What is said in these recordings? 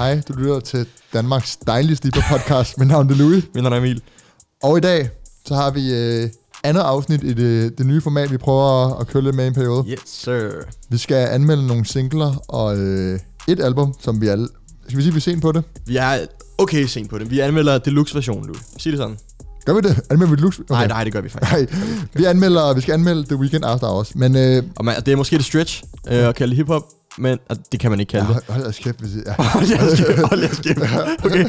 Hej, du lytter til Danmarks dejligste podcast. Mit navn er Louis. Mit navn er Emil. Og i dag, så har vi øh, andet afsnit i det, det nye format, vi prøver at, at køre lidt med i en periode. Yes, sir. Vi skal anmelde nogle singler og øh, et album, som vi alle... Skal vi sige, at vi er sent på det? Vi er okay sent på det. Vi anmelder deluxe-versionen, Louis. Sig det sådan. Gør vi det? Anmelder vi Deluxe? Okay. Nej, nej, det gør vi faktisk. Nej, vi, anmelder, vi skal anmelde The Weekend After Hours, men... Øh, Og man, det er måske et stretch øh, at kalde det hiphop, men og det kan man ikke kalde ja, hold, hold jeres kæft, hvis I, ja. Hold jeres kæft, hold jeres kæft. Okay,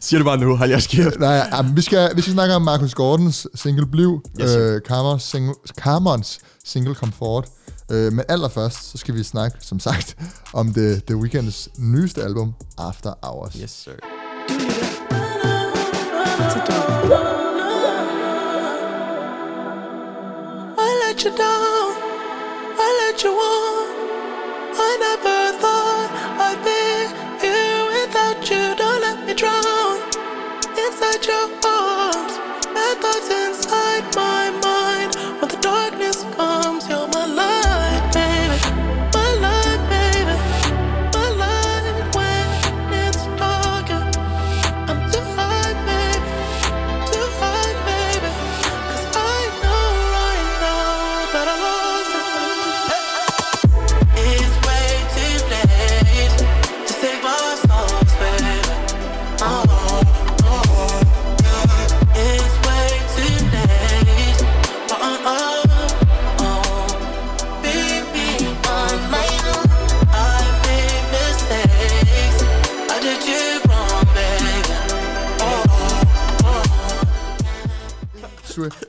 siger det bare nu, hold jeres kæft. Nej, ja, vi, skal, vi skal snakke om Marcus Gordons single Bliv, Yes. øh, Carmons single, Carmons single Comfort. Øh, men allerførst, så skal vi snakke, som sagt, om The, The Weeknds nyeste album, After Hours. Yes, sir. I let you down, I let you on.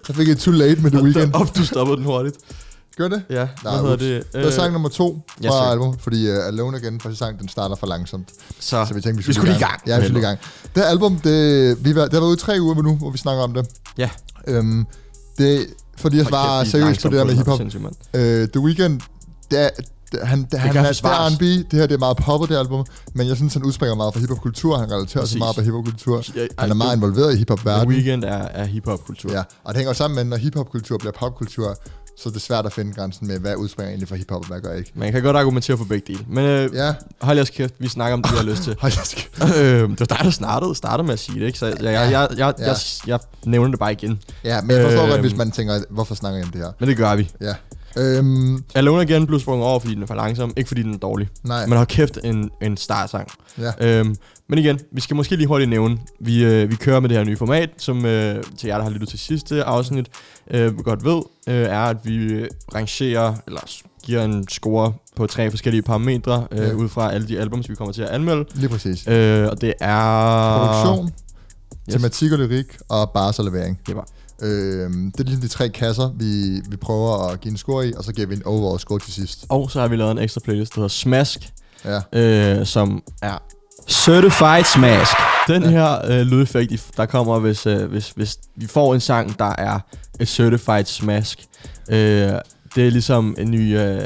Så fik jeg Too Late med The Weeknd. Op, du stoppede den hurtigt. Gør det? Ja, Nej, hvad hedder det? Det var sang nummer to fra sir. albumet, fordi uh, Alone Again, første sang, den starter for langsomt. så, Så vi tænkte, vi vi skulle, skulle lige i gang. Ja, vi skulle i gang. Det her album, det, vi var, det har været ude i tre uger nu, hvor vi snakker om det. Ja. Øhm, det fordi jeg var vi er seriøs på det der med hiphop. Øh, The Weeknd, det er, det, han, det, han, er R&B, det her det er meget poppet, det album, men jeg synes, han udspringer meget fra hiphop-kultur, han relaterer sig meget på hiphop-kultur. Ja, Han er meget involveret i hiphop-verdenen. Weekend er, er hiphop-kultur. Ja, og det hænger sammen med, når hiphop-kultur bliver popkultur, så er det svært at finde grænsen med, hvad udspringer egentlig fra hiphop, og hvad gør ikke. Man kan godt argumentere for begge dele. Men øh, Ja, hold jeres kæft, vi snakker om det, vi har lyst til. hold da skæft. øh, det var dig, der startede, startede med at sige det, ikke? Så jeg, jeg, jeg, jeg, jeg, Ja. jeg, jeg nævner det bare igen. Ja, men jeg forstår Øhm. godt, hvis man tænker, hvorfor snakker jeg om det her? Men det gør vi. Ja. Øhm, Alone Again blev sprunget over, fordi den er for langsom. Ikke fordi den er dårlig. nej, Men har kæft en, en startsang. ja. Øhm, men igen, vi skal måske lige hurtigt nævne, vi, øh, vi kører med det her nye format, som øh, til jer, der har lyttet til sidste afsnit, øh, godt ved, øh, er, at vi øh, rangerer, eller giver en score på tre forskellige parametre, øh, Ja. ud fra alle de albums, vi kommer til at anmelde. Lige præcis. Øh, og det er... Produktion, Yes. tematik og lyrik, og bars og levering. Det var. Øhm, det er ligesom de tre kasser, vi, vi prøver at give en score i, og så giver vi en overall score til sidst. Og så har vi lavet en ekstra playlist, der hedder Smask, Ja, øh, som er Certified Smask. Den her øh, lydeffekt, der kommer, hvis, øh, hvis, hvis vi får en sang, der er et Certified Smask. Øh, det er ligesom en ny... Øh,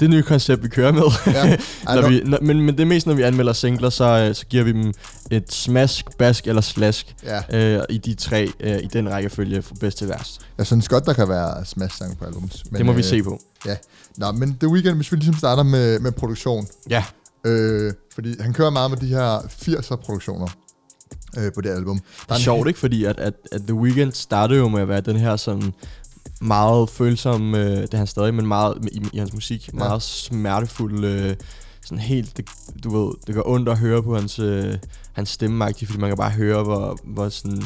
det er et nyt koncept, vi kører med. ja. når vi, når, men, men det er mest, når vi anmelder singler, så, øh, så giver vi dem et smask, bask eller slask ja. øh, i de tre, øh, i den rækkefølge fra bedst til værst. Jeg synes godt, der kan være smash sang på albums. Men, det må øh, vi se på. Nå, men The Weeknd, hvis vi ligesom starter med, med produktion. Ja, Øh, fordi han kører meget med de her 80'er produktioner øh, på det album. det Der er en- sjovt, ikke? Fordi at, at, at The Weeknd startede jo med at være den her sådan meget følsom, øh, det er han stadig, men meget i, i hans musik, Ja. meget smertefuld, øh, sådan helt, det, du ved, det gør ondt at høre på hans, øh, hans stemme, fordi man kan bare høre, hvor, hvor sådan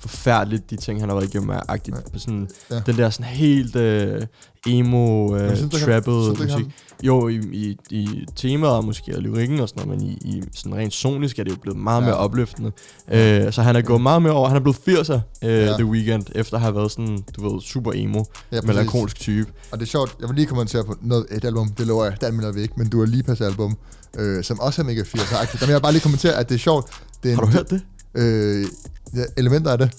forfærdeligt de ting, han har været igennem er agtigt. Ja. Sådan, Ja. Den der sådan helt øh, emo, øh, ikke, musik. Jo, i, i, i temaet og måske og lyrikken og sådan noget, men i, i sådan rent sonisk er det jo blevet meget Ja. mere opløftende. Øh, så han er gået meget mere over, han er blevet 80'er øh, Ja. The Weeknd, efter at have været sådan, du ved, super emo, Ja, melankolsk type. Og det er sjovt, jeg vil lige kommentere på noget, et album, det lover jeg, det anmelder vi ikke, men du er lige pas album, øh, som også er mega 80'er-agtigt. Der vil jeg bare lige kommentere, at det er sjovt. Det er Har du hørt det? Øh, ja, elementer af det.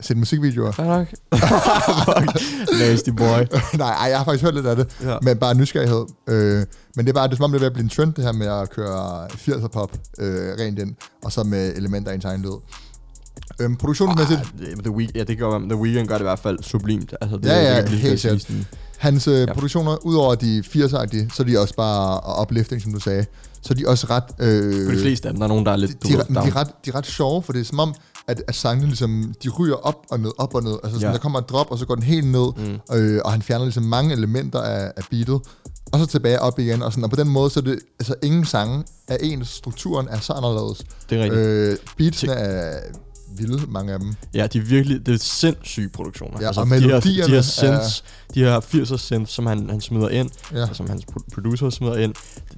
set musikvideoer. Fair nok. Fuck. Nasty boy. Nej, ej, jeg har faktisk hørt lidt af det, Ja. men bare nysgerrighed. Øh, men det er bare, det er som om det er ved at blive en trend, det her med at køre 80'er pop øh, rent ind, og så med elementer af ens egen lyd. Øhm, produktionsmæssigt, Ah, The Week, ja, det gør The Weeknd gør det i hvert fald sublimt. Altså, det, Ja, ja, det lige helt sikkert. hans øh, Ja. produktioner, udover de 80'er-agtige, så er de også bare uplifting, som du sagde. Så er de også ret... Øh, de fleste af dem, der er nogen, der er lidt de, de, de, er ret, de er ret sjove, for det er som om, at, at sangene ligesom, de ryger op og ned, op og ned. Altså sådan, Ja. der kommer et drop, og så går den helt ned, Mm. øh, og han fjerner ligesom mange elementer af, af beatet, og så tilbage op igen, og, sådan, og på den måde, så er det, altså ingen sange af ens, strukturen er så anderledes. Det er rigtigt. Øh, beatsene er vilde, mange af dem. Ja, de er virkelig, det er sindssyge produktioner. Ja, og de melodierne de her er- synths, de her 80'er synths, som han, han smider ind, Ja. ja. som hans pro- producer smider ind,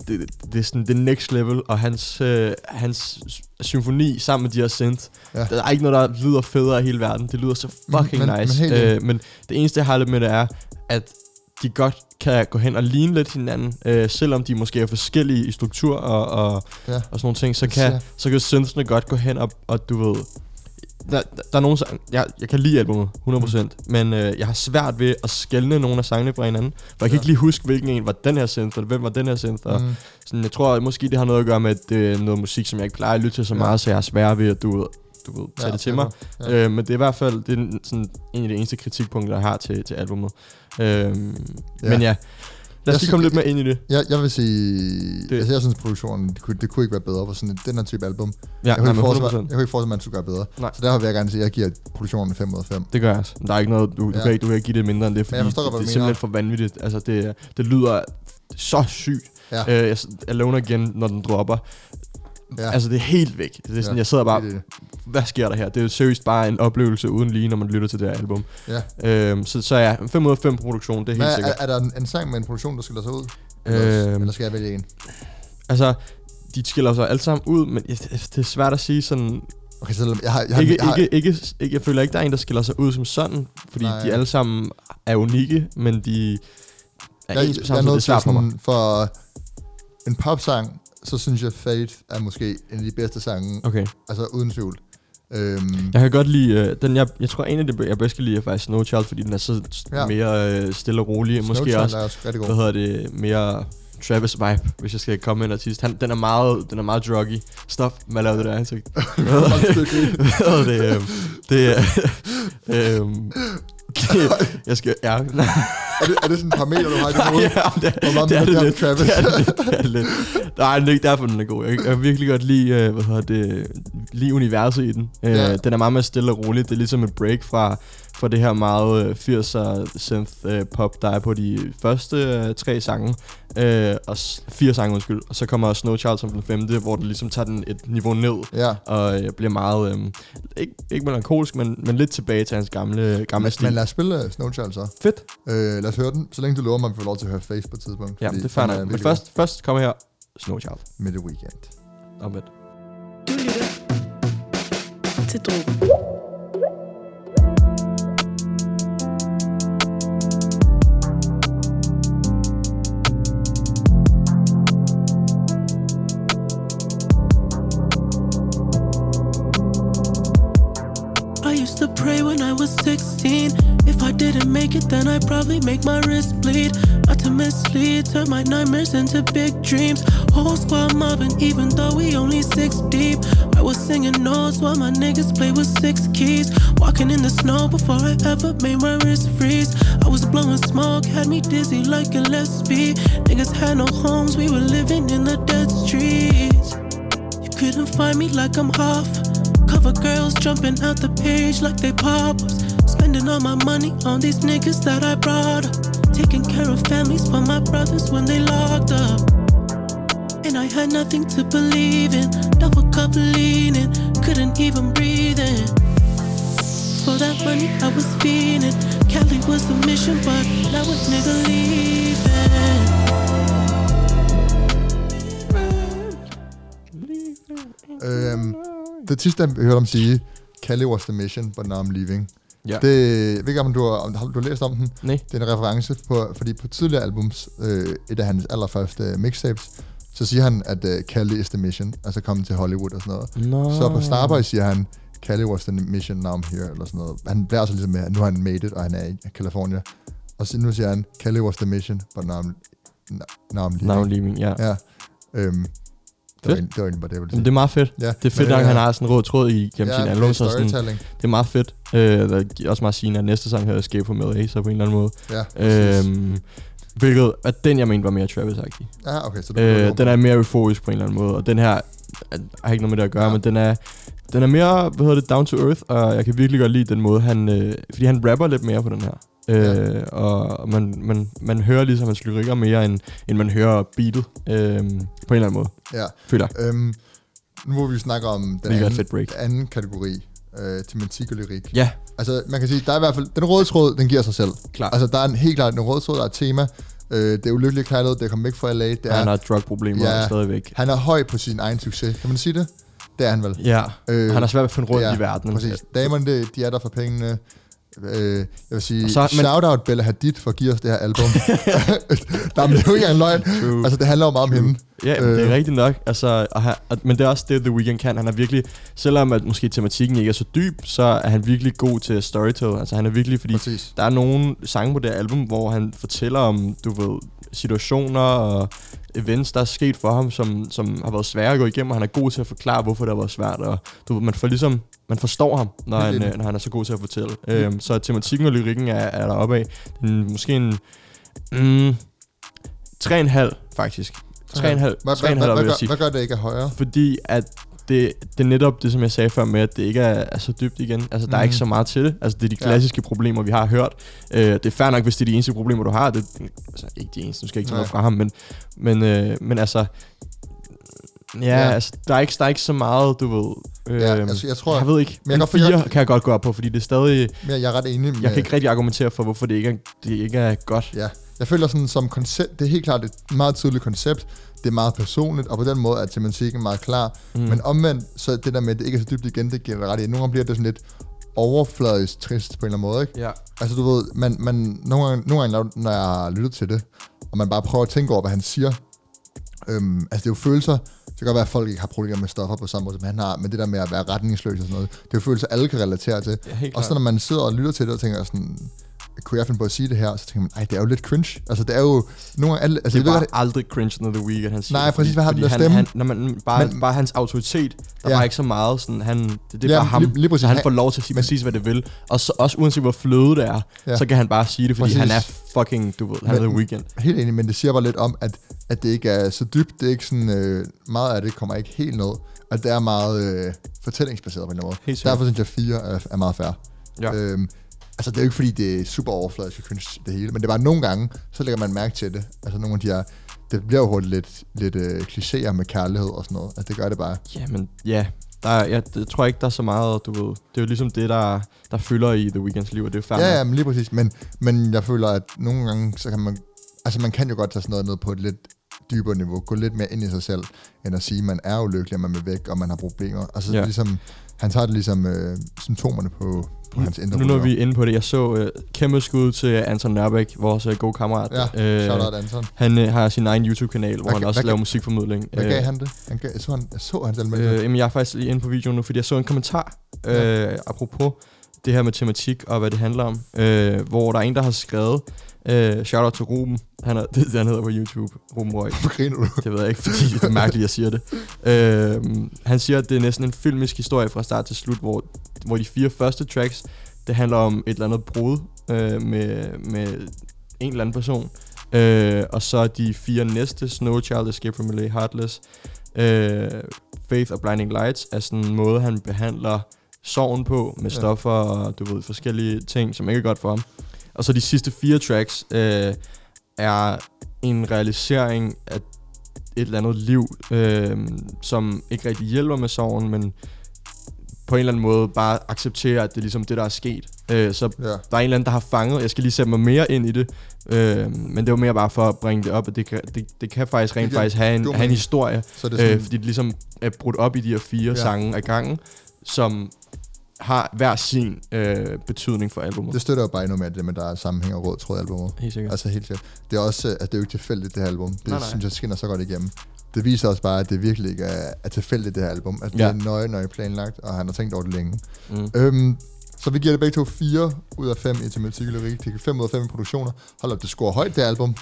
det, det, det er sådan det next level, og hans, øh, hans symfoni sammen med de her synths, Ja. der er ikke noget, der lyder federe i hele verden. Det lyder så fucking Men- men- nice. men helt øh, men det eneste, jeg har lidt med det er, at de godt kan gå hen og ligne lidt hinanden, øh, selvom de måske er forskellige i struktur og, og, Ja. og sådan nogle ting, så kan, så kan synthsene godt gå hen og, og du ved, der, der, der er nogle sang, jeg, jeg kan lide albumet, 100%, mm. men øh, jeg har svært ved at skelne nogle af sangene fra hinanden, for jeg kan Ja. ikke lige huske, hvilken en var den her synth, eller hvem var den her synth, og Mm. sådan, jeg tror måske, det har noget at gøre med, at det er noget musik, som jeg ikke plejer at lytte til så Ja. meget, så jeg har svært ved at, du ved, du ved, tage Ja, det til mig. Ja. Øh, men det er i hvert fald det er sådan, en af de eneste kritikpunkter, jeg har til, til albumet. Øh, ja. Men ja, lad os lige komme lidt mere ind i det. Jeg, jeg vil sige, Det- det. Altså, jeg synes, produktionen, det kunne, det kunne ikke være bedre på sådan en, den her type album. Ja, jeg, kunne nej, ikke forestille, 100%. mig- jeg kunne ikke forestille at man skulle gøre bedre. Nej. Så derfor vil jeg gerne sige, at jeg giver produktionen 5 ud af 5. Det gør jeg også. Der er ikke noget, du, du, Ja. kan, ikke, du kan ikke give det mindre end det, fordi jeg forstår det, du det er simpelthen for vanvittigt. Altså, det, det lyder så sygt. Ja. Øh, jeg- Alone Again, når den dropper. Ja. Altså, det er helt væk. Det er sådan, Ja, jeg sidder bare, det det. Hvad sker der her? Det er jo seriøst bare en oplevelse uden lige, når man lytter til det her album. Ja. Øhm, så, så ja, 5 ud af 5 produktion, det er helt Hvad, er, sikkert. er, der en, en sang med en produktion, der skiller sig ud? Eller, Øhm. eller skal jeg vælge en? Altså, de skiller sig alle sammen ud, men det, det er svært at sige sådan... Okay, så jeg har... Jeg har, Ikke, jeg har, ikke, ikke, ikke, jeg føler ikke, der er en, der skiller sig ud som sådan, fordi Nej. de alle sammen er unikke, men de er jeg, ens på samme er tid. Det er nødt til svært for mig. sådan, for en popsang, så synes jeg Faith er måske en af de bedste sange, Okay. altså uden tvivl. Øhm, Jeg kan godt lide, øh, den jeg, jeg tror en af det, jeg bedst kan lide er faktisk Snow Child, fordi den er så Ja. mere øh, stille og rolig. Måske Snowchild også, er også rigtig god. hvad hedder det, mere Travis vibe, hvis jeg skal komme med en artist. Han, den er meget, den er meget druggy. Stop med at lave det der ansigt. Hvad hedder det? øhm, Det er... øhm, det, jeg skal... Ja, er, det, er det sådan et parameter, du har i dit hoved? ja, det, Hvor meget det er det det lidt. Travis? Det er det lidt. Det er det lidt. Nej, det er ikke derfor, den er god. Jeg, jeg kan virkelig godt lide, øh, hvad hedder det, lide universet i den. Øh, Ja. Den er meget mere stille og rolig. Det er ligesom et break fra, fra det her meget øh, 80'er synth øh, pop, der er på de første øh, tre sange. Øh, og s- fire sange, undskyld. Og så kommer Snow Child som den femte, hvor den ligesom tager den et niveau ned. Ja. Og øh, bliver meget, øh, ikke, ikke melankolisk, men, men lidt tilbage til hans gamle, gamle Men, stil. men lad os spille Snowchild så. Fedt. Øh, lad os høre den, så længe du lover mig, at vi får lov til at høre Face på et tidspunkt. Ja, det er fair nok. Men først, først kommer her Snow Child. Med The Weekend. Om lidt. Du lytter til Drogen. Pray when I was 16. If I didn't make it, then I'd probably make my wrist bleed. Not to mislead, turn my nightmares into big dreams. Whole squad mobbing, even though we only six deep. I was singing notes while my niggas play with six keys. Walking in the snow before I ever made my wrist freeze. I was blowing smoke, had me dizzy like a Gillespie. Niggas had no homes, we were living in the dead streets. You couldn't find me like I'm off. Cover girls jumping out the page like they pop ups. Spending all my money on these niggas that I brought up. Taking care of families for my brothers when they locked up. And I had nothing to believe in. Double cup leaning, couldn't even breathe in. For that money I was feeding. Cali was the mission, but now a nigga leaving. Øhm, det sidste, vi hørte om sige, Cali was the mission, but now I'm leaving. Ja. Det, jeg ved ikke, om du har, om du har læst om den. Nej. Det er en reference på, fordi på tidligere albums, øh, et af hans allerførste mixtapes, så siger han, at øh, Cali is the mission, altså komme til Hollywood og sådan noget. Nå. Så på Starboy siger han, Cali was the mission, now I'm here, eller sådan noget. Han bliver også ligesom med, at nu har han made it, og han er i California. Og så nu siger han, Cali was the mission, but now I'm, now I'm leaving. Now Leaving, ja. Ja. Øhm, det, var, egentlig- det var egentlig bare det, jeg ville Men det er meget fedt. ja. Det er fedt, at han har sådan en rød tråd i gennem ja, sin så sådan, det er meget fedt. Øh, der er også meget sigende, at næste sang hedder Escape from LA, så på en eller anden måde. Ja. Øhm, hvilket er den, jeg mente var mere Travis-agtig. ja, okay, så du Øh, den er mere euforisk på en eller anden måde, og den her er- har ikke noget med det at gøre, Ja. ja. men den er, den er mere, hvad hedder det, down to earth, og jeg kan virkelig godt lide den måde, han, øh, fordi han rapper lidt mere på den her. Øh, og man, man, man hører ligesom hans lyrikker mere, end, end man hører beatet, øh, på en eller anden måde, Ja. føler. Øhm, nu hvor vi snakker om den anden, fedt break. anden kategori, øh, tematik og lyrik. Ja, Altså, man kan sige, der er i hvert fald, den røde tråd, den giver sig selv. klart. Altså, der er en, helt klart en røde tråd, der er et tema. Øh, det er ulykkelige kærlighed, det kommet væk fra LA. Det er, han har drug-problemer Ja. stadigvæk. han er høj på sin egen succes. Kan man sige det? Det er han vel. Ja, Øh, han har svært ved at finde rundt ja, i verden. Præcis. Damerne, de, de er der for pengene. Øh, jeg vil sige, så, men, shout-out Bella Hadid for at give os det her album. Det er jo ikke engang løgn. True. Altså, det handler jo meget om hende. Ja, men det Øh. er rigtigt nok. Altså, og han, og, men det er også det, The Weeknd kan. Han er virkelig, selvom at måske tematikken ikke er så dyb, så er han virkelig god til storytell. Altså han er virkelig, fordi Præcis. der er nogle sange på det album, hvor han fortæller om, du ved, situationer og events, der er sket for ham, som, som har været svære at gå igennem, og han er god til at forklare, hvorfor det har været svært, og du man får ligesom, man forstår ham, når han, øh, når han er så god til at fortælle. Øhm, så tematikken og lyrikken er, er deroppe af. Måske en, mm, 3,5 faktisk. 3,5 Hvad, hvad, 3,5 hvad, hvad, sige. hvad gør det ikke er højere? Fordi at det, det er netop det, som jeg sagde før med, at det ikke er, er så dybt igen. Altså, der er Mhm. ikke så meget til det. Altså, det er de Ja. klassiske problemer, vi har hørt. Øh, det er fair nok, hvis det er de eneste problemer, du har. Det, altså, ikke de eneste, nu skal ikke tage noget fra ham, men, men, øh, men altså... Ja, Ja. altså, der er, ikke, der er ikke så meget, du ved... Øh, Ja, altså, jeg tror- jeg ved ikke, Men jeg fire kan jeg godt gå op på, fordi det er stadig... Men jeg er ret enig med... Jeg kan ikke rigtig argumentere for, hvorfor det ikke er, det ikke er godt. Ja, jeg føler sådan som koncept, det er helt klart et meget tydeligt koncept, det er meget personligt, og på den måde er tematikken meget klar, mm. men omvendt, så det der med, at det ikke er så dybt igen, det giver ret i. Nogle gange bliver det sådan lidt overfladisk trist på en eller anden måde, ikke? Ja. Altså du ved, man, man, nogle, gange, nogle gange, når jeg har lyttet til det, og man bare prøver at tænke over, hvad han siger, øhm, altså det er jo følelser, det kan godt være, at folk ikke har problemer med stoffer på samme måde, som han har, men det der med at være retningsløs og sådan noget, det er jo følelser, alle kan relatere til. Ja, Og så når man sidder og lytter til det og tænker sådan, kunne jeg finde på at sige det her? Så tænker man, ej, det er jo lidt cringe. Altså, det er jo nogle alle... Altså, det er ved aldrig cringe, når The Weeknd han siger Nej, præcis, hvad har den der han, stemme? han, når man, bare, Men- Men, bare hans autoritet, der Ja. var ikke så meget sådan, han, det, det er Ja, bare ham, lige- lige præcis. han Han- får lov til at sige præcis, hvad det vil. Og så, også uanset hvor fløde det er, Ja. så kan han bare sige det, fordi Præcis. han er fucking, du ved, han er Men- The Weeknd. helt enig, men det siger bare lidt om, at, at det ikke er så dybt. Det er ikke sådan... Øh, meget af det kommer ikke helt ned. Og det er meget øh, fortællingsbaseret på en eller anden måde. Helt. Derfor synes jeg, at fire er, er meget fair. Ja. Øhm, altså, det er jo ikke fordi, det er super overfladisk cringe det hele, men det er bare nogle gange, så lægger man mærke til det. Altså, nogle af de her... Det bliver jo hurtigt lidt, lidt øh, klichéer med kærlighed og sådan noget. Altså, det gør det bare. Jamen, ja, der er, jeg, jeg tror ikke, der er så meget, du ved, det er jo ligesom det, der, der fylder i The Weeknds liv, og det er jo Ja, ja, men lige præcis. Men, men jeg føler, at nogle gange, så kan man... Altså, man kan jo godt tage sådan noget ned på et lidt dybere niveau. Gå lidt mere ind i sig selv, end at sige, at man er ulykkelig, og man vil væk, og man har problemer. Altså, ja. Ja. ligesom... Han tager det ligesom øh, symptomerne på, på hans indre Nu når vi er inde på det, jeg så uh, kæmpe skud til Anton Nørbæk, vores uh, gode kammerat. Ja, Øh, shout out Anton. Han uh, har sin egen YouTube-kanal, hvor Hvad han også hvad laver musikformidling. Hvad Øh, gav han det? Han gav, jeg så, han, jeg så hans anmeldelse. Øh, jamen, jeg er faktisk lige inde på videoen nu, fordi jeg så en kommentar, Ja. øh, apropos det her med tematik og hvad det handler om, øh, hvor der er en, der har skrevet, øh, shout-out til Ruben, han er, det han hedder på YouTube, Ruben Røg, Hvor griner du? det ved jeg ikke, fordi det er mærkeligt, jeg siger det. Øh, han siger, at det er næsten en filmisk historie fra start til slut, hvor, hvor de fire første tracks, det handler om et eller andet brud øh, med, med en eller anden person. Øh, og så de fire næste, Snow Child, Escape from LA, Heartless, øh, Faith og Blinding Lights, er sådan en måde, han behandler sorgen på med Ja. stoffer og du ved, forskellige ting, som ikke er godt for ham. Og så de sidste fire tracks øh, er en realisering af et eller andet liv, øh, som ikke rigtig hjælper med sorgen, men på en eller anden måde bare accepterer, at det er ligesom det, der er sket. Øh, så Ja. der er en eller anden, der har fanget. Jeg skal lige sætte mig mere ind i det. Øh, men det var mere bare for at bringe det op, at det kan, det, det kan faktisk rent Det faktisk have en, have en historie. Så det sådan, Øh, fordi det ligesom er brudt op i de her fire ja. sange af gangen, som har hver sin øh, betydning for albumet. det støtter jo bare endnu mere det med, at der er sammenhæng og rød tråd i albumet. Helt sikkert. Altså helt sikkert. Det er også, øh, at det er jo ikke tilfældigt, det her album. Det Nej, nej. synes jeg skinner så godt igennem. det viser også bare, at det virkelig ikke er, er tilfældigt, det her album. At Ja. det er nøje, nøje planlagt, og han har tænkt over det længe. Mm. Øhm, så vi giver det begge to 4 ud af 5 i tematik og lyrik. Det er 5 ud af 5 i produktioner. Hold op, det scorer højt, det album.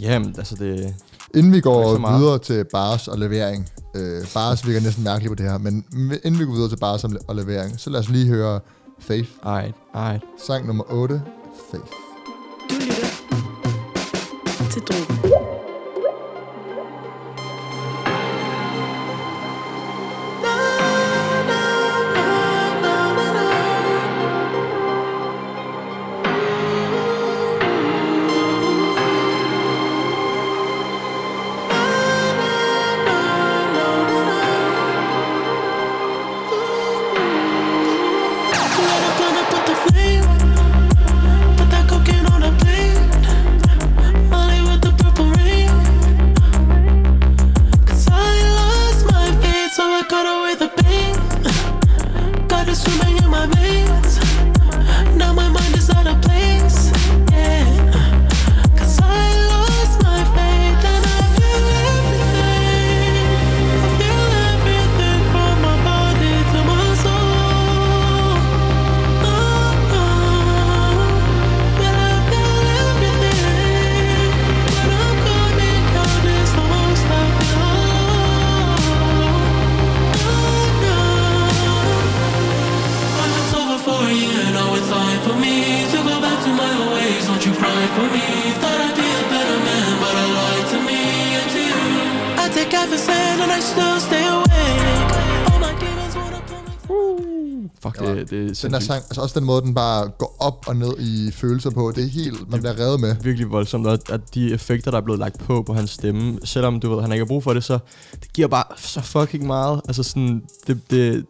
Jamen, altså det... Inden vi går videre til bars og levering. Øh, bars virker næsten mærkeligt på det her, men inden vi går videre til bars og le- og levering, så lad os lige høre Faith. Ej, ej. Sang nummer 8, Faith. Du lytter til Drogen. Det, det er Den her sindssygt. sang, altså også den måde, den bare går op og ned i følelser på, det er helt, man bliver revet med. virkelig voldsomt, og at de effekter, der er blevet lagt på på hans stemme, selvom du ved, han ikke har brug for det, så det giver bare så fucking meget. Altså sådan, det, det,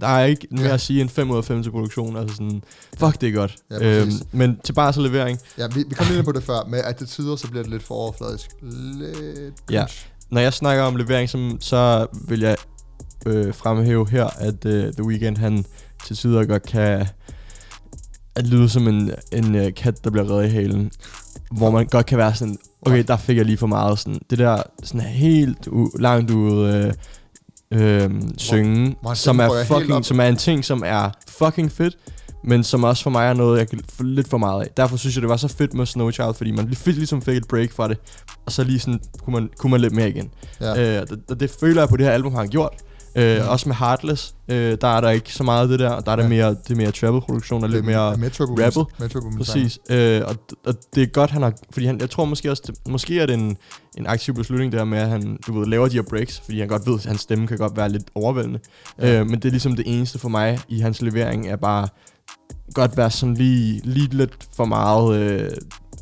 der er ikke mere Ja. at sige end 5 ud af 5 til produktion. Altså sådan, fuck, det er godt. Ja, præcis. men til bare så levering, Ja, vi, vi kom lidt ind på det før, med at til tider, så bliver det lidt for overfladisk. Lidt Ja. når jeg snakker om levering, så, så vil jeg øh, fremhæve her, at øh, The Weeknd, han til tider godt kan at lyde som en, en øh, kat, der bliver reddet i halen. Hvor man godt kan være sådan, okay, der fik jeg lige for meget. Sådan, det der sådan helt u- langt ude øh, øh, synge, hvor som er, fucking, som er en ting, som er fucking fedt, men som også for mig er noget, jeg kan få lidt for meget af. Derfor synes jeg, det var så fedt med Snow Child, fordi man fik ligesom fik et break fra det, og så lige sådan, kunne man, kunne man lidt mere igen. Ja. Øh, det, det føler jeg på det her album har han gjort. Øh, Ja. Også med Heartless, øh, der er der ikke så meget af det der. Der er det Ja. mere, det er mere travel-produktion og lidt mere... Metro Præcis. Øh, og, og, det er godt, han har... Fordi han, jeg tror måske også, det, måske er det en, en aktiv beslutning der med, at han du ved, laver de her breaks, fordi han godt ved, at hans stemme kan godt være lidt overvældende. Ja. Øh, men det er ligesom det eneste for mig i hans levering, er bare godt være sådan lige, lige lidt for meget øh,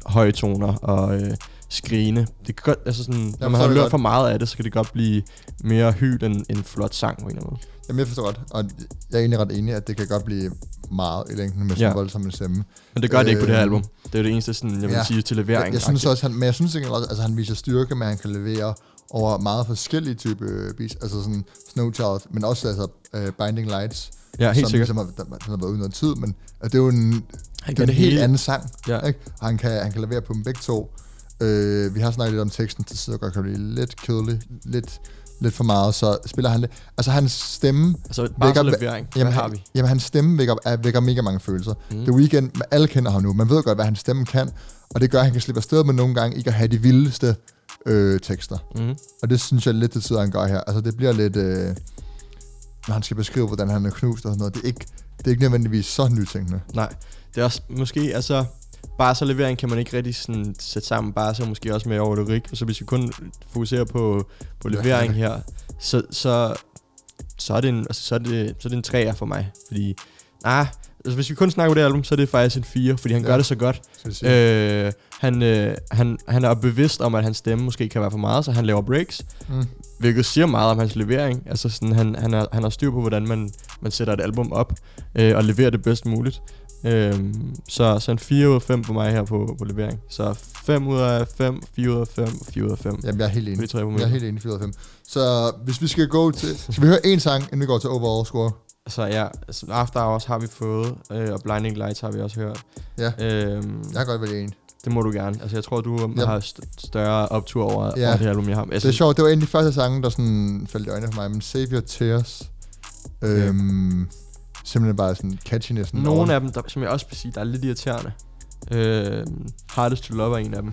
høje toner og øh, skrigende. Det kan godt, altså sådan, når man har hørt godt. for meget af det, så kan det godt blive mere hylt end en flot sang på en eller anden måde. Jamen, jeg forstår godt, og jeg er egentlig ret enig, at det kan godt blive meget i længden med sådan Ja. en voldsom stemme. Men det gør det ikke på det her Øh, album. Det er det eneste, sådan, jeg vil ja. sige, til levering. Jeg, jeg synes også, han, men jeg synes også, altså han viser styrke, men han kan levere over meget forskellige typer øh, beats, altså sådan Snow Child, men også altså uh, Binding Lights, Ja, helt som sikkert. ligesom har, der, har været ude noget tid, men det er jo en, Han det er en helt hele. anden sang, Ja. ikke? Og han kan, han kan levere på dem begge to. Øh, vi har snakket lidt om teksten, til sidder godt kan blive lidt kedelig, lidt, lidt for meget, så spiller han lidt. Altså hans stemme, Altså, vækker- levering. Hvad jamen, har vi? jamen hans stemme vækker, er, vækker mega mange følelser. Mm. The Weeknd, alle kender ham nu, man ved godt, hvad hans stemme kan, og det gør, at han kan slippe afsted med nogle gange ikke at have de vildeste øh, tekster. Mm. Og det synes jeg lidt til tider, han gør her. Altså det bliver lidt, øh, når han skal beskrive, hvordan han er knust og sådan noget, det er ikke, det er ikke nødvendigvis så nytænkende. Nej, det er også måske, altså, bare så levering kan man ikke rigtig sådan sætte sammen, bare så måske også med over lyrik, så hvis vi kun fokuserer på, på levering her, så, så, så, er det en, altså, så, er det, så er det en træer for mig, fordi, ah, altså, hvis vi kun snakker på det album, så er det faktisk en 4, fordi han Ja. gør det så godt. Øh, han, øh, han, han er bevidst om, at hans stemme måske kan være for meget, så han laver breaks, Mm. hvilket siger meget om hans levering. Altså sådan, han, han, er, han har styr på, hvordan man, man sætter et album op, øh, og leverer det bedst muligt. Øhm, så, så en 4 ud af 5 på mig her på, på levering. Så 5 ud af 5, 4 ud af 5, 4 ud af 5. Jamen, jeg er helt enig. tre Jeg er helt enig, 4 ud af 5. Så hvis vi skal gå til... Skal vi høre en sang, inden vi går til overall score? Så ja, altså After Hours har vi fået, øh, og Blinding Lights har vi også hørt. Ja. Øhm, Jeg kan godt vælge en. Det må du gerne. Altså, jeg tror, du Ja. har st- større optur over, Ja. over det album, jeg har. Altså, Det er sjovt, det var en af de første sange, der sådan faldt i øjnene for mig, men Savior Tears. Øhm, simpelthen bare sådan catchinessen. over Nogle den. af dem, der, som jeg også vil sige, der er lidt irriterende. Øh, Hardest to Love er en af dem.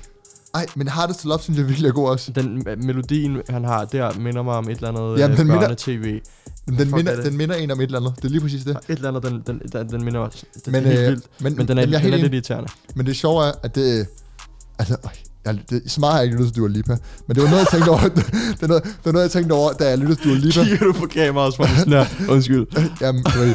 Ej, men Hardest to Love synes jeg virkelig er god også. Den øh, melodien, han har der, minder mig om et eller andet Jamen, Jamen, den øh, minder-. Men den fuck minder, er den minder en om et eller andet. Det er lige præcis det. Et eller andet, den, den, den, den minder også. Det, Men, er helt øh, vildt. men, Men den er, er den helt er enig. lidt irriterende. Men det sjove er, at det... Altså, øj, jeg, det, så meget har jeg ikke lyttet til Dua Lipa. Men det var noget, jeg tænkte over, det, er noget, det var noget, jeg tænkte over, da jeg lyttede til Dua Lipa. Kigger du på kameraet, var det sådan her. Undskyld. Jamen, du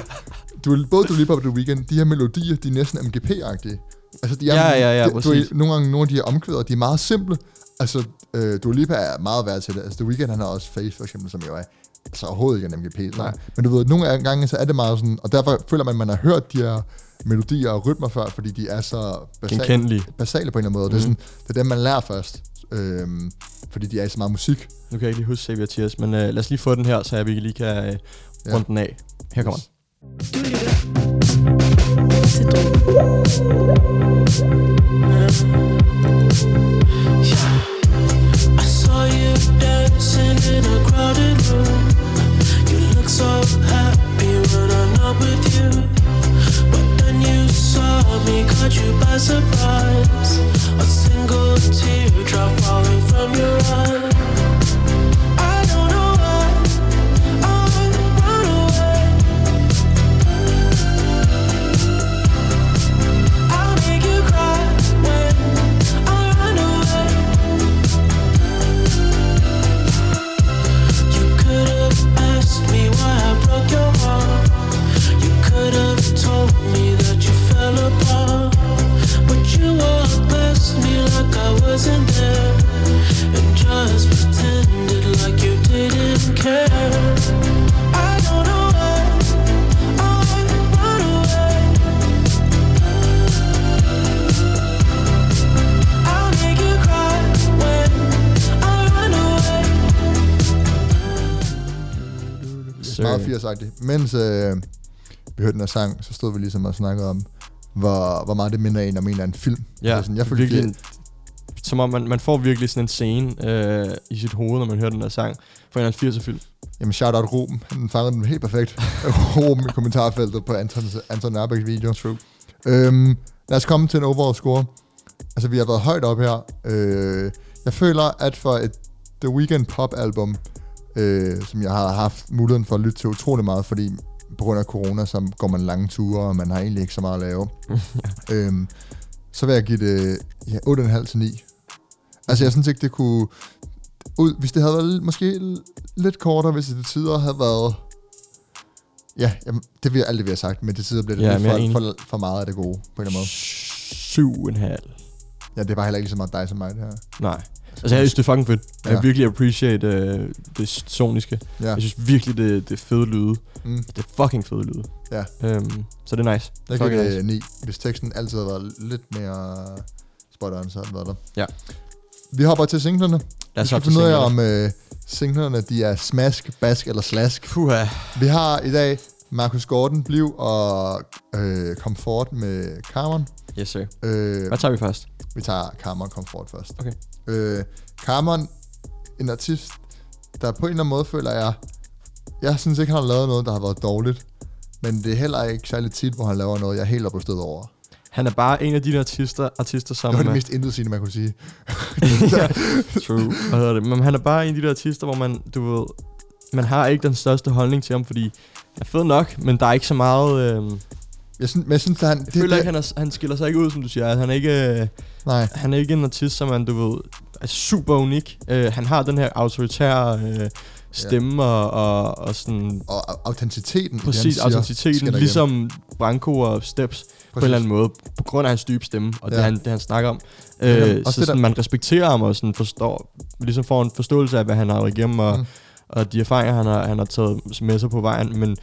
du, både Dua Lipa og The Weeknd, de her melodier, de er næsten MGP-agtige. Altså, de er, Ja, ja, ja, de, du præcis. nogle gange, nogle af de her omkvæder, de er meget simple. Altså, øh, Dua Lipa er meget værd til det. Altså, The Weeknd, han har også Face, for eksempel, som jo er altså overhovedet ikke en MGP. Nej. Men du ved, nogle gange, så er det meget sådan, og derfor føler man, at man har hørt de her melodier og rytmer før, fordi de er så basale, basale på en eller anden måde. Mm. Det, er Mhm. sådan, det er dem, man lærer først, øhm, fordi de er i så meget musik. Nu kan jeg ikke lige huske Xavier Tears, men øh, lad os lige få den her, så jeg vi lige kan øh, Ja. runde den af. Her kommer den. Du lytter til. I saw you dancing in a crowded room. You look so happy when I'm not with you. Caught you by surprise. A single teardrop falling from your eye. 80-agtigt. Mens øh, vi hørte den her sang, så stod vi ligesom og snakkede om, hvor, hvor meget det minder en om en eller anden film. Ja, sådan, jeg følte, virkelig, det, som om man, man får virkelig sådan en scene øh, i sit hoved, når man hører den her sang fra en eller anden 80'er film. jamen shout-out Ruben, han fangede den helt perfekt. Ruben i kommentarfeltet på Anton, Anton Nørbæks video. True. Øhm, lad os komme til en overall score. Altså, vi har været højt op her. Øh, jeg føler, at for et The Weeknd pop-album, øh, som jeg har haft muligheden for at lytte til utrolig meget, fordi på grund af corona, så går man lange ture, og man har egentlig ikke så meget at lave. øhm, så vil jeg give det ja, 8,5 til 9. Altså, jeg synes ikke, det kunne... Ud, hvis det havde været måske lidt kortere, hvis det til tider havde været... Ja, jamen, det vil jeg aldrig have sagt, men til tider bliver det Ja, lidt for, for, for meget af det gode, på en eller anden måde. Syv en halv. Ja, det er bare heller ikke så meget dig som mig, det her. Nej. Altså, jeg synes, det er fucking fedt. Jeg Ja. ja. virkelig appreciate øh, det soniske. Ja. Jeg synes virkelig, det, det er fede lyde. Mm. Det er fucking fede lyde. Ja. Øhm, så det er nice. Jeg giver Fucking det nice. 9. Hvis teksten altid havde været lidt mere spot on, så havde været der. Ja. Vi hopper til singlerne. Lad Vi os skal hoppe til finde ud af, om øh, singlerne de er smask, bask eller slask. Puha. Vi har i dag Marcus Gordon, Bliv og øh, Comfort med Carmen. Yes, sir. Øh, Hvad tager vi først? vi tager Carmen Comfort først. Okay. Øh, Carmen, en artist, der på en eller anden måde føler jeg, jeg synes ikke, han har lavet noget, der har været dårligt. Men det er heller ikke særlig tit, hvor han laver noget, jeg er helt oppe over. Han er bare en af de der artister, artister som... Det var det mest intetsigende, man kunne sige. ja, true. Hvad hedder det? Men han er bare en af de der artister, hvor man, du ved, man har ikke den største holdning til ham, fordi han er fed nok, men der er ikke så meget... Øh, Jeg synes, men jeg synes, at han... jeg føler ikke, han, er, han skiller sig ikke ud, som du siger. Han er ikke, øh, Nej, han er ikke en artist, som man, du ved, er super unik. Øh, han har den her autoritære øh, stemme og, og, og sådan... og au- autenticiteten i det, Præcis, han siger, autenticiteten, skinner ligesom Branko og Steps på en eller anden måde, på grund af hans dybe stemme, og ja. Ja. det, han, det han snakker om. Ja, Øh, så det sådan, der- man respekterer ham og sådan forstår, ligesom får en forståelse af, hvad han har været igennem, og, mm. og de erfaringer, han har, han har taget med sig på vejen, men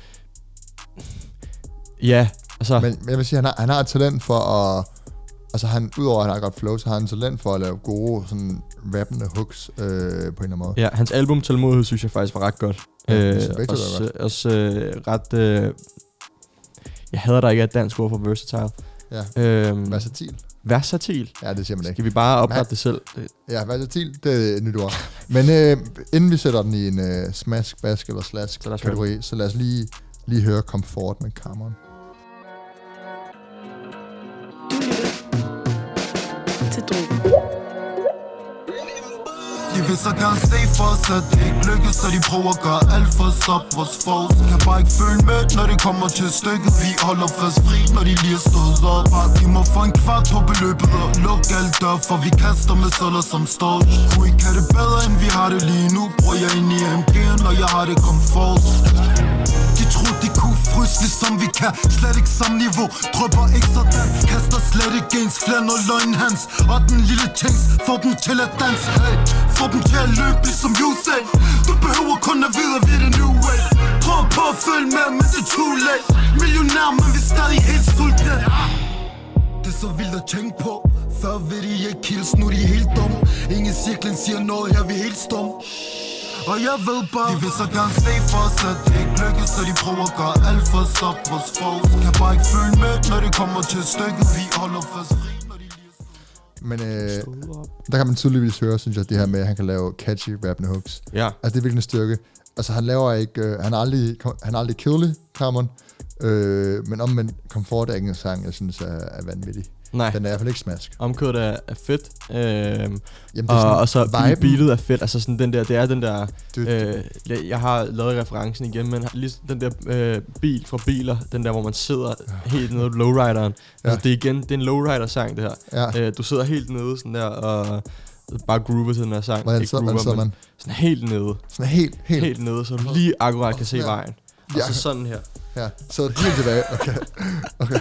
ja, altså, Men, men jeg vil sige, han har, han har et talent for at... Altså, han, udover at han har godt flow, så har han talent for at lave gode, sådan, rappende hooks øh, på en eller anden måde. ja, hans album Tålmodighed synes jeg faktisk var ret godt. Ja, øh, to var også også øh, ret... Øh, jeg hader der ikke et dansk ord for versatile. Ja. Øhm, Versatil. versatil. Ja, det siger man ikke. Skal vi bare oprette det selv? Ja, versatil, det er et nyt ord. Men øh, inden vi sætter den i en øh, smask, bask eller slask Så lad os høre kategori, så lad os lige, lige høre Comfort med Cameron. Til drogen. De vil så gerne se for os, at det ikke lykkes Så de prøver at gøre alt for at stoppe vores foes. Kan bare ikke følge med, når det kommer til stykket. Vi holder fast fri, når de lige er stået op. Bare giv mig for en kvart på beløbet Og luk alt dør, for vi kaster med søller som står Kunne ikke have det bedre, end vi har det lige nu. Bruger jeg ind i AMG'en, når jeg har det komfort de troede de kunne fryse ligesom vi kan Slet ikke samme niveau. Drøber ikke sådan. Kaster slet ikke ens flere når løgn hans Og den lille tings Får dem til at danse. Hey. Får dem til at løbe ligesom Usain Du behøver kun at vide at vi er det new way Prøv på at følge med, men det er too late. Millionær, men vi er stadig helt sultne. Det er så vildt at tænke på. Før ved de ikke kills, nu er de helt dumme. Ingen cirklen siger noget, her vi er helt stumme og jeg ved bare, de vil så gerne se for os, at det ikke lykkes Så de prøver at gøre alt for at stoppe vores foes Kan bare ikke føle med, når det kommer til stykket Vi holder fast fri, Men øh, der kan man tydeligvis høre, synes jeg, det her med, at han kan lave catchy rappende hooks. ja. Altså, det er virkelig en styrke. Altså, han laver ikke... Øh, han er aldrig, han er aldrig kedelig, Cameron. Øh, men om man Comfort er ikke en sang, jeg synes er, er vanvittig. Nej, Den er i hvert fald ikke smask. omkødet er, er fedt. Øhm, Jamen, det er og, sådan og så viben. beatet er fedt. Altså sådan den der, det er den der... Øh, jeg- jeg har lavet referencen igen, men lige den der øh, bil fra biler, den der, hvor man sidder helt nede på lowrideren. Ja. Altså, det er igen, det er en lowrider-sang, det her. Ja, Øh, du sidder helt nede sådan der, og bare groover til den her sang. hvordan sidder, groover, sidder man? Sådan helt nede. Sådan helt, helt, Helt nede, så du lige akkurat kan se Ja. vejen. Og Ja. så sådan her. Ja, så helt tilbage. Okay.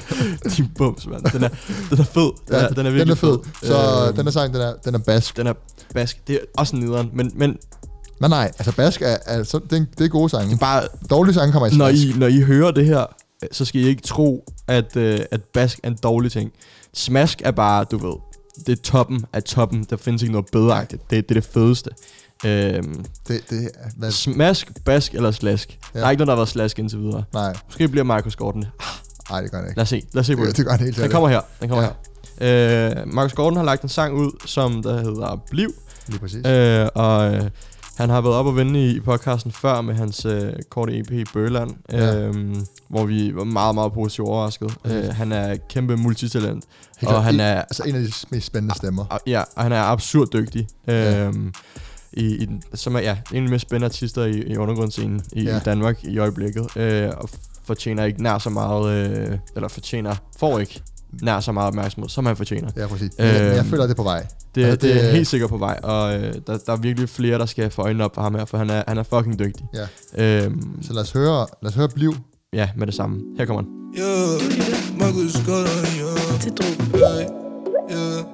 Din bums, mand. Den er, den er fed. Den, Ja, er, den er virkelig den er fed. Så Øhm, den er sang, den er, den er bask. den er bask. Det er også nederen, men, men Men nej, altså bask er, er så, det, er, det er gode sange. bare Dårlige sange kommer i når smask. I, når I hører det her, øh, så skal I ikke tro, at, øh, at bask er en dårlig ting. Smask er bare, du ved, det er toppen af toppen. Der findes ikke noget bedre. Det, det er det fedeste. Øhm, Det, det er, hvad, smask, bask eller slask. Ja. Der er ikke noget, der har været slask indtil videre. nej, Måske bliver Markus Gordon det. nej, det gør det ikke. Lad os se. Lad os se på Det, det. det gør det helt Den kommer her. Den kommer Ja. her. Øh, Markus Gordon har lagt en sang ud, som der hedder Bliv. Lige præcis. Øh, og øh, han har været op og vende i, podcasten før med hans øh, korte EP Bøland, Ja. øh, hvor vi var meget, meget positivt overrasket. Øh, han er kæmpe multitalent, Helt og klart. han er, Altså en af de mest spændende stemmer. og- ja, og han er absurd dygtig. Øh, Ja. I, i, som er ja, en af de mest spændende artister i, i undergrundsscenen i, Ja. i Danmark i øjeblikket. Øh, og fortjener ikke nær så meget, øh, eller fortjener, får ikke nær så meget opmærksomhed, som han fortjener. Ja, præcis. Men jeg, jeg føler, det er på vej. Det, Altså, det, det- er helt sikkert på vej, og øh, der, der er virkelig flere, der skal få øjnene op for ham her, for han er, han er fucking dygtig. Ja. Øhm, Så lad os høre, lad os høre Bliv. ja, med det samme. Her kommer han. Yeah, Markus Gordon, yeah, til yeah, yeah.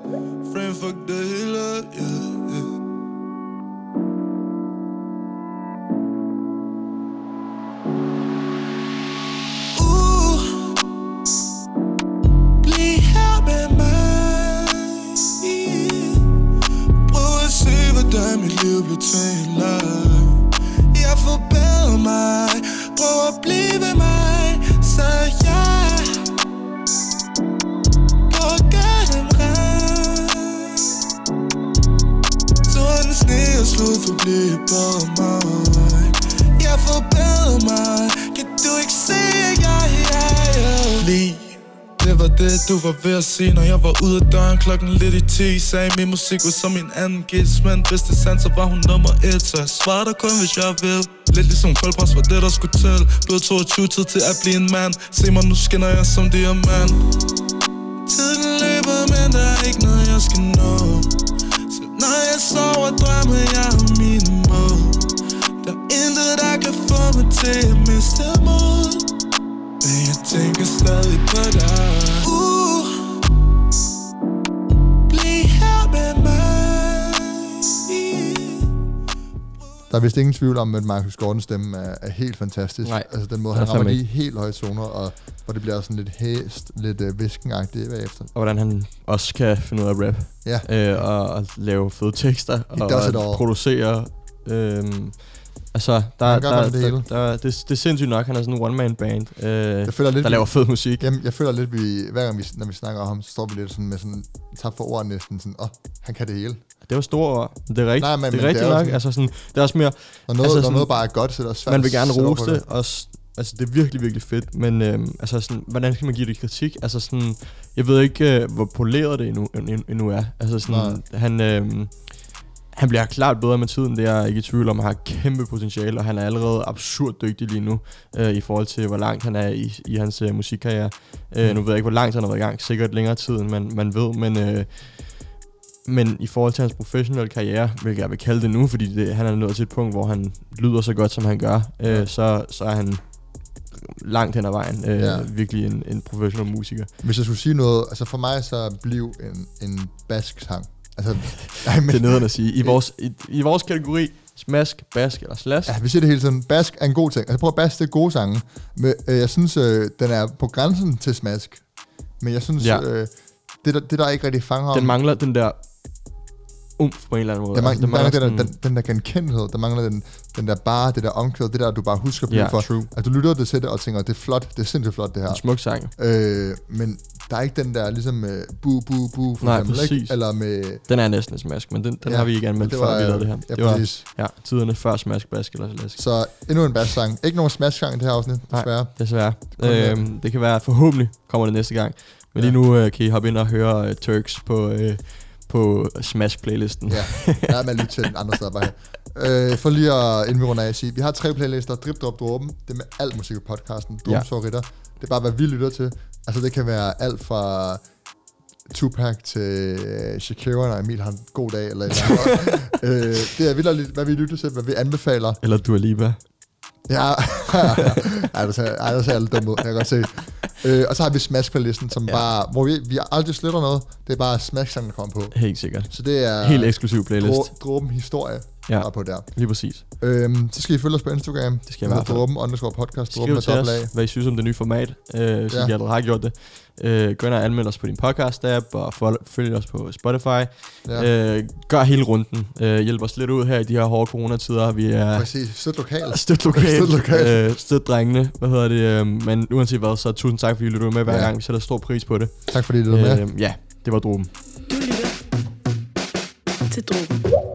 Friend, med mig. Prøv at se, hvordan mit liv bliver til. Jeg forbedrer mig. Prøv at blive ved mig, så jeg Prøv at gøre dem ret. Sne og slud forbliver mig. Det du var ved at sige Når jeg var ude af døren klokken lidt i 10 Sagde min musik var som min anden gils Men hvis det er sandt, så var hun nummer et Så jeg svarer dig kun, hvis jeg vil. Lidt ligesom koldbræs var det, der skulle til. Blevet 22 tid til at blive en mand. Se mig, nu skinner jeg som diamant. Tiden løber, men der er ikke noget, jeg skal nå. Så når jeg sover, drømmer jeg om mine mål. Der er intet, der kan få mig til at miste mod. Men jeg tænker stadig på dig. Der er vist ingen tvivl om, at Marcus Gordons stemme er, er helt fantastisk. Nej, Altså den måde, han rammer de helt høje toner, og hvor det bliver sådan lidt hæst, lidt uh, viskenagtigt bagefter. Og hvordan han også kan finde ud af rap. Ja. Øh, og, og lave fede tekster. He og all. producere. Øh, Altså, der, Han gør der, det hele. der, der, det, det er sindssygt nok, han er sådan en one-man-band, øh, Jeg føler lidt, der laver fed musik. Jamen, jeg føler lidt, vi, hver gang vi, når vi snakker om ham, så står vi lidt sådan med sådan, tabt for ord næsten, sådan, åh, oh, han kan det hele. Det var store ord. Det er rigtigt, Nej, men- det men er det rigtigt er nok. sådan- Altså sådan, det er også mere, Når noget, Altså når sådan- noget bare er godt, så er det også svært man vil gerne rose det, og altså det er virkelig, virkelig fedt, men øhm, altså sådan, hvordan skal man give det kritik? Altså sådan, jeg ved ikke, øh, hvor poleret det endnu, endnu, er. Altså sådan, han, øhm, han bliver klart bedre med tiden, det er jeg ikke i tvivl om. Han har kæmpe potentiale, og han er allerede absurd dygtig lige nu, øh, i forhold til, hvor langt han er i, i hans øh, musikkarriere. Øh, nu ved jeg ikke, hvor langt han har været i gang, sikkert længere tid, end man, man ved, men... Øh, men i forhold til hans professionelle karriere, hvilket jeg vil kalde det nu, fordi det, han er nået til et punkt, hvor han lyder så godt, som han gør, øh, så, så er han langt hen ad vejen øh, Ja. virkelig en, en professionel musiker. Hvis jeg skulle sige noget, altså for mig så blev en, en bask sang. Altså, nej, men, Det er nederen at sige. I vores, i, i vores kategori, smask, bask eller slash, Ja, vi siger det hele tiden. Bask er en god ting. Altså prøv at bask, det er gode sange. Men øh, jeg synes, øh, den er på grænsen til smask. Men jeg synes, Ja. øh, det, der, det der ikke rigtig fanger den mangler den der umf på en eller anden måde. Der Altså, mangler, den den, mangler den, der, den, den der genkendelighed, der mangler den, den der bare, det der omkvæd, det der, du bare husker på Ja, for. true. At du lytter det til det og tænker, det er flot, det er sindssygt flot det her. En smuk sang. Øh, men der er ikke den der ligesom øh, bu, bu, bu, for Nej, eksempel, præcis. Ikke? Eller med... Den er næsten en smask, men den, den Ja, har vi ikke anmeldt, det før var, vi lavede det her. Ja, det var præcis. ja, tiderne før smask, bask eller slash. Så endnu en bass-sang. Ikke nogen smash-sang i det her afsnit, Nej. desværre. Desværre. kun, øh, Øhm, det kan være, forhåbentlig kommer det næste gang. Men Ja. lige nu øh, kan I hoppe ind og høre øh, Turks på, øh, på Smash-playlisten. Ja, der er man lytte til den andre steder bare. Øh, for lige at runder af at sige, vi har tre playlister, Drip, Drop, Dråben, det er med alt musik på podcasten, Ja. Dråbens favoritter. Det er bare, hvad vi lytter til. Altså, det kan være alt fra Tupac til Shakira, når Emil har en god dag, eller eller øh, det er vildt, hvad vi lytter til, hvad vi anbefaler. Eller Dua Lipa. Ja, ej, det ser, ej, det ser alle dumme ud, jeg kan godt se. Øh, og så har vi Smash-playlisten, som Ja. bare, hvor vi, vi aldrig sletter noget. Det er bare smash der kommer på. Helt sikkert. Så det er Helt eksklusiv playlist. drå- dråben historie, Ja. der er på der. Lige præcis. Øhm, så skal I følge os på Instagram. Det skal jeg i hvert fald. Dråben underscore podcast. Dråben Skriv med til os, hvad I synes om det nye format, øh, hvis Ja. I allerede har gjort det. Øh, gå ind og anmeld os på din podcast-app, og fol- følg os på Spotify. Ja. Øh, gør hele runden. Øh, hjælp os lidt ud her i de her hårde coronatider. Vi er Præcis. Støt lokalt. støt lokalt. Støt lokalt. Øh, støt drengene. Hvad hedder det? Øh, men uanset hvad, så tusind tak, fordi I lytter med hver Ja. gang. Vi sætter stor pris på det. Tak fordi I lyttede med. Øh, ja, det var droben. Du lytter til Drogen.